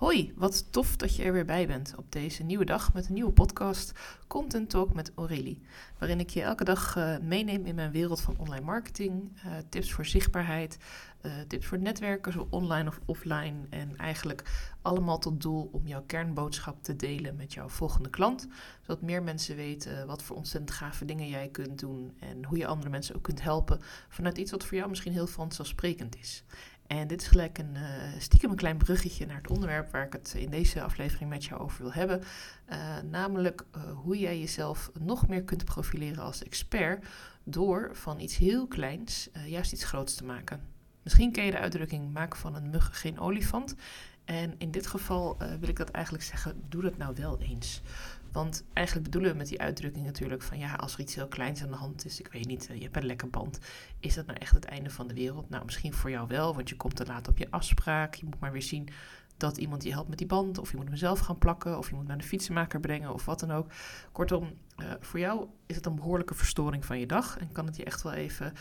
Hoi, wat tof dat je er weer bij bent op deze nieuwe dag met een nieuwe podcast Content Talk met Aurélie. Waarin ik je elke dag uh, meeneem in mijn wereld van online marketing, uh, tips voor zichtbaarheid, uh, tips voor netwerken, zo online of offline. En eigenlijk allemaal tot doel om jouw kernboodschap te delen met jouw volgende klant. Zodat meer mensen weten wat voor ontzettend gave dingen jij kunt doen en hoe je andere mensen ook kunt helpen vanuit iets wat voor jou misschien heel vanzelfsprekend is. En dit is gelijk een uh, stiekem een klein bruggetje naar het onderwerp waar ik het in deze aflevering met jou over wil hebben. Uh, namelijk uh, hoe jij jezelf nog meer kunt profileren als expert door van iets heel kleins juist iets groots te maken. Misschien ken je de uitdrukking maak van een mug geen olifant. En in dit geval wil ik dat eigenlijk zeggen, doe dat nou wel eens. Want eigenlijk bedoelen we met die uitdrukking natuurlijk van ja, als er iets heel kleins aan de hand is, ik weet niet, je hebt een lekker band, is dat nou echt het einde van de wereld? Nou, misschien voor jou wel, want je komt te laat op je afspraak. Je moet maar weer zien dat iemand je helpt met die band, of je moet hem zelf gaan plakken, of je moet naar de fietsenmaker brengen, of wat dan ook. Kortom, uh, voor jou is het een behoorlijke verstoring van je dag en kan het je echt wel even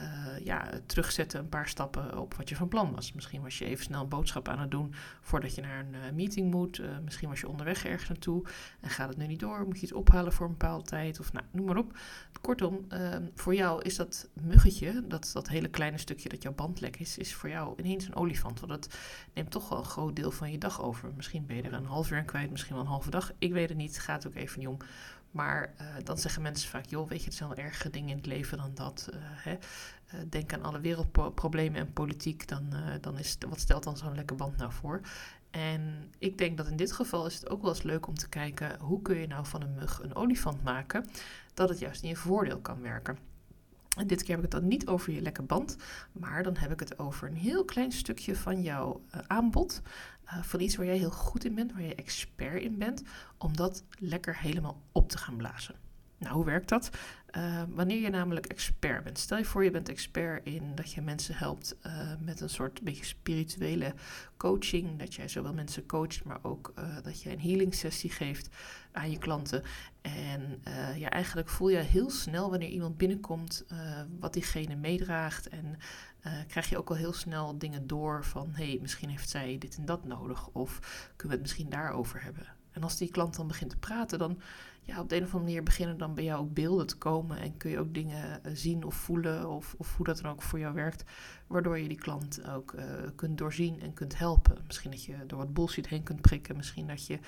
uh, ja, terugzetten een paar stappen op wat je van plan was. Misschien was je even snel een boodschap aan het doen voordat je naar een uh, meeting moet. Misschien was je onderweg ergens naartoe en gaat het nu niet door. Moet je iets ophalen voor een bepaalde tijd of nou, noem maar op. Kortom, ehm, voor jou is dat muggetje, dat, dat hele kleine stukje dat jouw bandlek is, is voor jou ineens een olifant. Want dat neemt toch wel een groot deel van je dag over. Misschien ben je er een half uur aan kwijt, misschien wel een halve dag. Ik weet het niet, gaat ook even niet om. Maar uh, dan zeggen mensen vaak, joh, weet je, het zijn wel ergere dingen in het leven dan dat. Uh, hè? Uh, denk aan alle wereldproblemen en politiek, dan, dan is wat stelt dan zo'n lekker band nou voor? En ik denk dat in dit geval is het ook wel eens leuk om te kijken, hoe kun je nou van een mug een olifant maken, dat het juist in je voordeel kan werken. En dit keer heb ik het dan niet over je lekke band, maar dan heb ik het over een heel klein stukje van jouw uh, aanbod. Uh, van iets waar jij heel goed in bent, waar je expert in bent, om dat lekker helemaal op te gaan blazen. Nou, hoe werkt dat? Uh, wanneer je namelijk expert bent. Stel je voor, je bent expert in dat je mensen helpt uh, met een soort beetje spirituele coaching. Dat jij zowel mensen coacht, maar ook uh, dat je een healing sessie geeft aan je klanten. En ja, eigenlijk voel je heel snel wanneer iemand binnenkomt wat diegene meedraagt. En krijg je ook al heel snel dingen door van hé, hey, misschien heeft zij dit en dat nodig. Of kunnen we het misschien daarover hebben. En als die klant dan begint te praten, dan op de een of andere manier beginnen dan bij jou ook beelden te komen. En kun je ook dingen eh, zien of voelen, of, of hoe dat dan ook voor jou werkt. Waardoor je die klant ook uh, kunt doorzien en kunt helpen. Misschien dat je door wat bullshit heen kunt prikken. Misschien dat je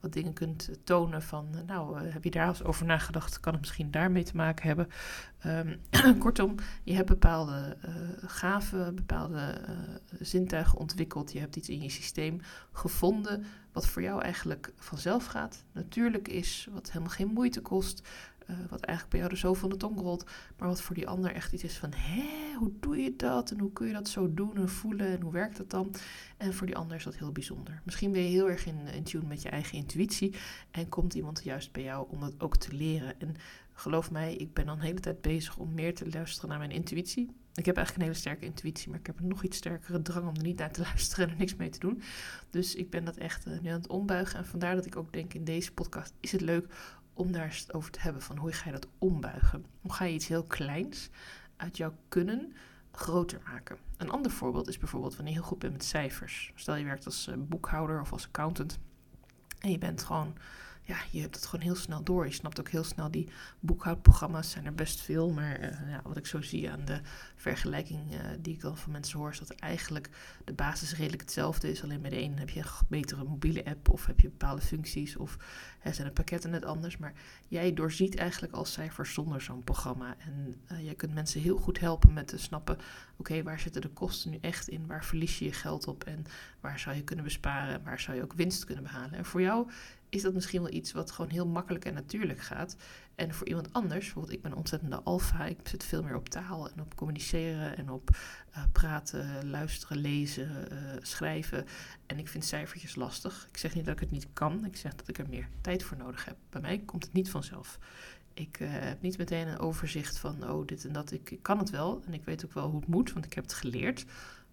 wat dingen kunt tonen van, uh, nou, heb je daar eens over nagedacht? Kan het misschien daarmee te maken hebben? Um, kortom, je hebt bepaalde gaven, bepaalde zintuigen ontwikkeld. Je hebt iets in je systeem gevonden wat voor jou eigenlijk vanzelf gaat, natuurlijk is, wat helemaal geen moeite kost, uh, wat eigenlijk bij jou er zo van de tong rolt, maar wat voor die ander echt iets is van, hé, hoe doe je dat en hoe kun je dat zo doen en voelen en hoe werkt dat dan? En voor die ander is dat heel bijzonder. Misschien ben je heel erg in, in tune met je eigen intuïtie en komt iemand juist bij jou om dat ook te leren. En geloof mij, ik ben dan de hele tijd bezig om meer te luisteren naar mijn intuïtie. Ik heb eigenlijk een hele sterke intuïtie, maar ik heb een nog iets sterkere drang om er niet naar te luisteren en er niks mee te doen. Dus ik ben dat echt uh, nu aan het ombuigen. En vandaar dat ik ook denk in deze podcast is het leuk om daar eens over te hebben van hoe ga je dat ombuigen? Hoe ga je iets heel kleins uit jouw kunnen groter maken? Een ander voorbeeld is bijvoorbeeld wanneer je heel goed bent met cijfers. Stel je werkt als uh, boekhouder of als accountant en je bent gewoon ja, je hebt het gewoon heel snel door. Je snapt ook heel snel, die boekhoudprogramma's zijn er best veel. Maar uh, ja, wat ik zo zie aan de vergelijking uh, die ik dan van mensen hoor, is dat eigenlijk de basis redelijk hetzelfde is. Alleen bij de ene heb je een betere mobiele app of heb je bepaalde functies of hè, zijn de pakketten net anders. Maar jij doorziet eigenlijk al cijfers zonder zo'n programma. En uh, jij kunt mensen heel goed helpen met te snappen, oké, waar zitten de kosten nu echt in? Waar verlies je je geld op? En waar zou je kunnen besparen? Waar zou je ook winst kunnen behalen? En voor jou is dat misschien wel iets wat gewoon heel makkelijk en natuurlijk gaat. En voor iemand anders, bijvoorbeeld ik ben een ontzettende alfa, ik zit veel meer op taal en op communiceren en op uh, praten, luisteren, lezen, uh, schrijven. En ik vind cijfertjes lastig. Ik zeg niet dat ik het niet kan, ik zeg dat ik er meer tijd voor nodig heb. Bij mij komt het niet vanzelf. Ik uh, heb niet meteen een overzicht van, oh, dit en dat. Ik kan het wel en ik weet ook wel hoe het moet, want ik heb het geleerd.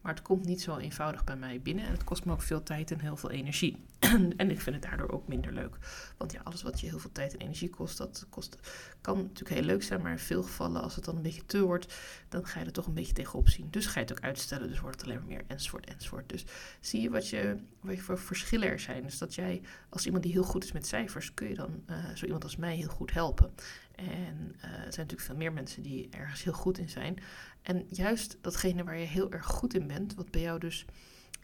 Maar het komt niet zo eenvoudig bij mij binnen en het kost me ook veel tijd en heel veel energie. en ik vind het daardoor ook minder leuk. Want ja, alles wat je heel veel tijd en energie kost, dat kost, kan natuurlijk heel leuk zijn. Maar in veel gevallen, als het dan een beetje te wordt, dan ga je er toch een beetje tegenop zien. Dus ga je het ook uitstellen, dus wordt het alleen maar meer enzovoort enzovoort. Dus zie je wat, je wat je voor verschillen er zijn. Dus dat jij, als iemand die heel goed is met cijfers, kun je dan uh, zo iemand als mij heel goed helpen. En uh, er zijn natuurlijk veel meer mensen die ergens heel goed in zijn. En juist datgene waar je heel erg goed in bent, wat bij jou dus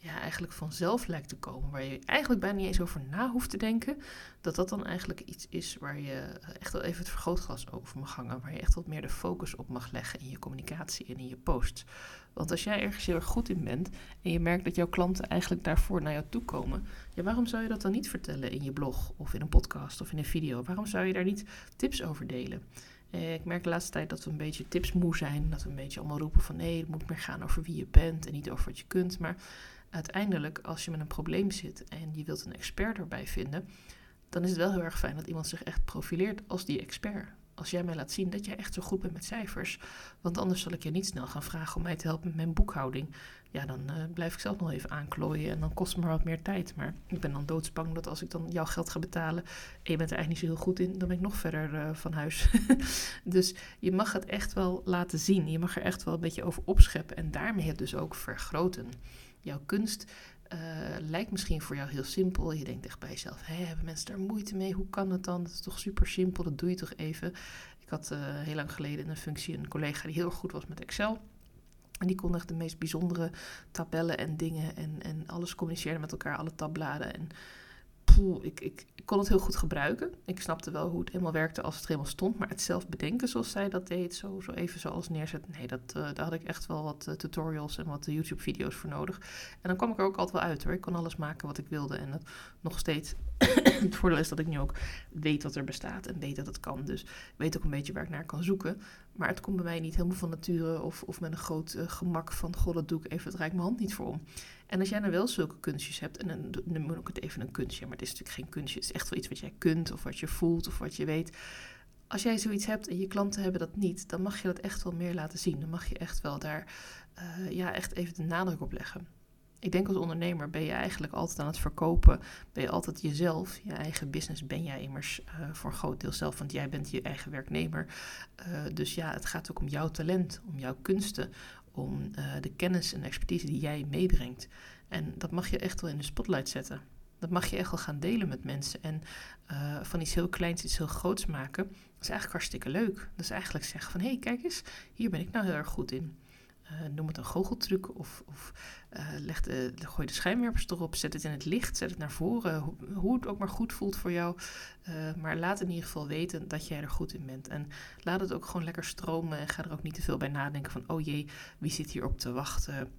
ja, eigenlijk vanzelf lijkt te komen, waar je eigenlijk bijna niet eens over na hoeft te denken, dat dat dan eigenlijk iets is waar je echt wel even het vergrootglas over mag hangen, waar je echt wat meer de focus op mag leggen in je communicatie en in je posts. Want als jij ergens heel erg goed in bent en je merkt dat jouw klanten eigenlijk daarvoor naar jou toe komen, ja, waarom zou je dat dan niet vertellen in je blog of in een podcast of in een video? Waarom zou je daar niet tips over delen? Eh, ik merk de laatste tijd dat we een beetje tipsmoe zijn. Dat we een beetje allemaal roepen van nee, het moet meer gaan over wie je bent en niet over wat je kunt. Maar uiteindelijk, als je met een probleem zit en je wilt een expert erbij vinden, dan is het wel heel erg fijn dat iemand zich echt profileert als die expert. Als jij mij laat zien dat jij echt zo goed bent met cijfers. Want anders zal ik je niet snel gaan vragen om mij te helpen met mijn boekhouding. Ja, dan uh, blijf ik zelf nog even aanklooien en dan kost het me wat meer tijd. Maar ik ben dan doodsbang dat als ik dan jouw geld ga betalen en je bent er eigenlijk niet zo heel goed in, dan ben ik nog verder uh, van huis. dus je mag het echt wel laten zien. Je mag er echt wel een beetje over opscheppen en daarmee het dus ook vergroten. Jouw kunst uh, lijkt misschien voor jou heel simpel. Je denkt echt bij jezelf: hebben mensen daar moeite mee? Hoe kan het dan? Dat is toch super simpel, dat doe je toch even. Ik had uh, heel lang geleden in een functie een collega die heel goed was met Excel. En die kon echt de meest bijzondere tabellen en dingen en, en alles communiceren met elkaar, alle tabbladen. En ik, ik, ik kon het heel goed gebruiken. Ik snapte wel hoe het helemaal werkte als het helemaal stond. Maar het zelf bedenken zoals zij dat deed, zo, even zoals neerzetten. Nee, dat, uh, daar had ik echt wel wat uh, tutorials en wat YouTube-video's voor nodig. En dan kwam ik er ook altijd wel uit hoor. Ik kon alles maken wat ik wilde. En het, nog steeds, het voordeel is dat ik nu ook weet wat er bestaat en weet dat het kan. Dus ik weet ook een beetje waar ik naar kan zoeken. Maar het komt bij mij niet helemaal van nature of, of met een groot gemak van... goh, dat doe ik even, het raakt mijn hand niet voor om. En als jij nou wel zulke kunstjes hebt, en dan, dan moet ik het even een kunstje... maar het is natuurlijk geen kunstje, het is echt wel iets wat jij kunt of wat je voelt of wat je weet... Als jij zoiets hebt en je klanten hebben dat niet, dan mag je dat echt wel meer laten zien. Dan mag je echt wel daar uh, ja, echt even de nadruk op leggen. Ik denk als ondernemer ben je eigenlijk altijd aan het verkopen. Ben je altijd jezelf. Je eigen business ben jij immers uh, voor een groot deel zelf, want jij bent je eigen werknemer. Uh, dus ja, het gaat ook om jouw talent, om jouw kunsten, om uh, de kennis en expertise die jij meebrengt. En dat mag je echt wel in de spotlight zetten. Dat mag je echt wel gaan delen met mensen. En van iets heel kleins iets heel groots maken, dat is eigenlijk hartstikke leuk. Dat is eigenlijk zeggen van, hé, hey, kijk eens, hier ben ik nou heel erg goed in. Uh, noem het een goocheltruc of, of uh, leg de, gooi de schijnwerpers erop, zet het in het licht, zet het naar voren, hoe, het ook maar goed voelt voor jou. Uh, maar laat in ieder geval weten dat jij er goed in bent. En laat het ook gewoon lekker stromen en ga er ook niet te veel bij nadenken van, oh jee, wie zit hier op te wachten?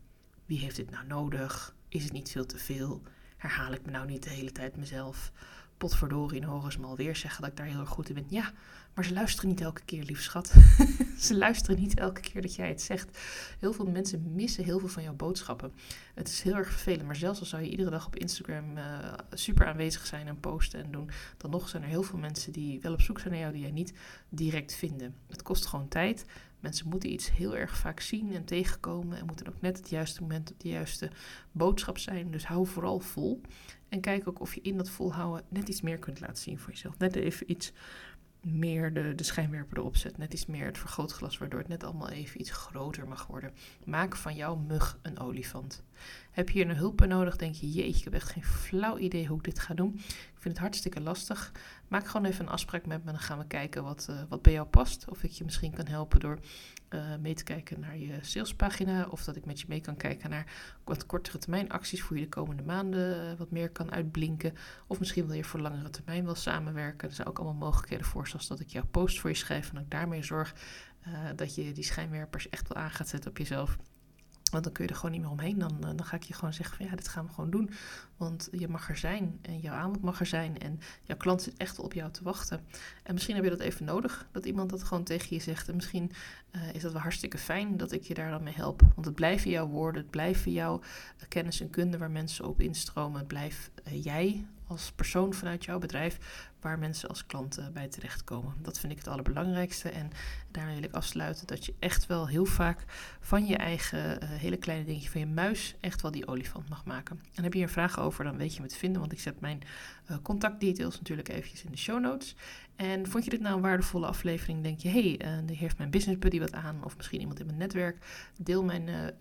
Wie heeft dit nou nodig? Is het niet veel te veel? Herhaal ik me nou niet de hele tijd mezelf? Potverdorie en horen ze me alweer zeggen dat ik daar heel erg goed in ben. Ja, maar ze luisteren niet elke keer, lief schat. ze luisteren niet elke keer dat jij het zegt. Heel veel mensen missen heel veel van jouw boodschappen. Het is heel erg vervelend, maar zelfs al zou je iedere dag op Instagram uh, super aanwezig zijn en posten en doen, dan nog zijn er heel veel mensen die wel op zoek zijn naar jou, die jij niet direct vinden. Het kost gewoon tijd. Mensen moeten iets heel erg vaak zien en tegenkomen en moeten ook net het juiste moment op de juiste boodschap zijn. Dus hou vooral vol. En kijk ook of je in dat volhouden net iets meer kunt laten zien voor jezelf. Net even iets meer de, de schijnwerper erop zet. Net iets meer het vergrootglas, waardoor het net allemaal even iets groter mag worden. Maak van jouw mug een olifant. Heb je hier een hulp bij nodig? Denk je, jeetje, ik heb echt geen flauw idee hoe ik dit ga doen. Ik vind het hartstikke lastig. Maak gewoon even een afspraak met me. Dan gaan we kijken wat, uh, wat bij jou past. Of ik je misschien kan helpen door uh, mee te kijken naar je salespagina. Of dat ik met je mee kan kijken naar wat kortere termijn acties voor je de komende maanden uh, wat meer kan uitblinken. Of misschien wil je voor langere termijn wel samenwerken. Er zijn ook allemaal mogelijkheden voor. Zoals dat ik jouw post voor je schrijf. En ik daarmee zorg dat je die schijnwerpers echt wel aan gaat zetten op jezelf. Want dan kun je er gewoon niet meer omheen. Dan, eh, dan ga ik je gewoon zeggen van ja, dit gaan we gewoon doen. Want je mag er zijn en jouw aanbod mag er zijn. En jouw klant zit echt op jou te wachten. En misschien heb je dat even nodig, dat iemand dat gewoon tegen je zegt. En misschien uh, is dat wel hartstikke fijn dat ik je daar dan mee help. Want het blijven jouw woorden, het blijven jouw uh, kennis en kunde waar mensen op instromen. Het blijft jij als persoon vanuit jouw bedrijf waar mensen als klanten bij terechtkomen. Dat vind ik het allerbelangrijkste. En daar wil ik afsluiten dat je echt wel heel vaak van je eigen uh, hele kleine dingetje, van je muis, echt wel die olifant mag maken. En heb je hier een vraag over, dan weet je me te vinden, want ik zet mijn uh, contactdetails natuurlijk eventjes in de show notes. En vond je dit nou een waardevolle aflevering? Denk je, hé, hey, uh, heeft mijn business buddy wat aan, of misschien iemand in mijn netwerk? Deel mijn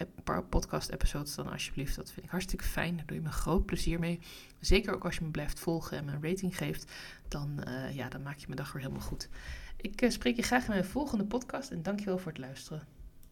podcast-episodes dan alsjeblieft. Dat vind ik hartstikke fijn. Daar doe je me groot plezier mee. Zeker ook als je me blijft volgen en me een rating geeft, dan, ja, dan maak je mijn dag weer helemaal goed. Ik spreek je graag in mijn volgende podcast en dankjewel voor het luisteren.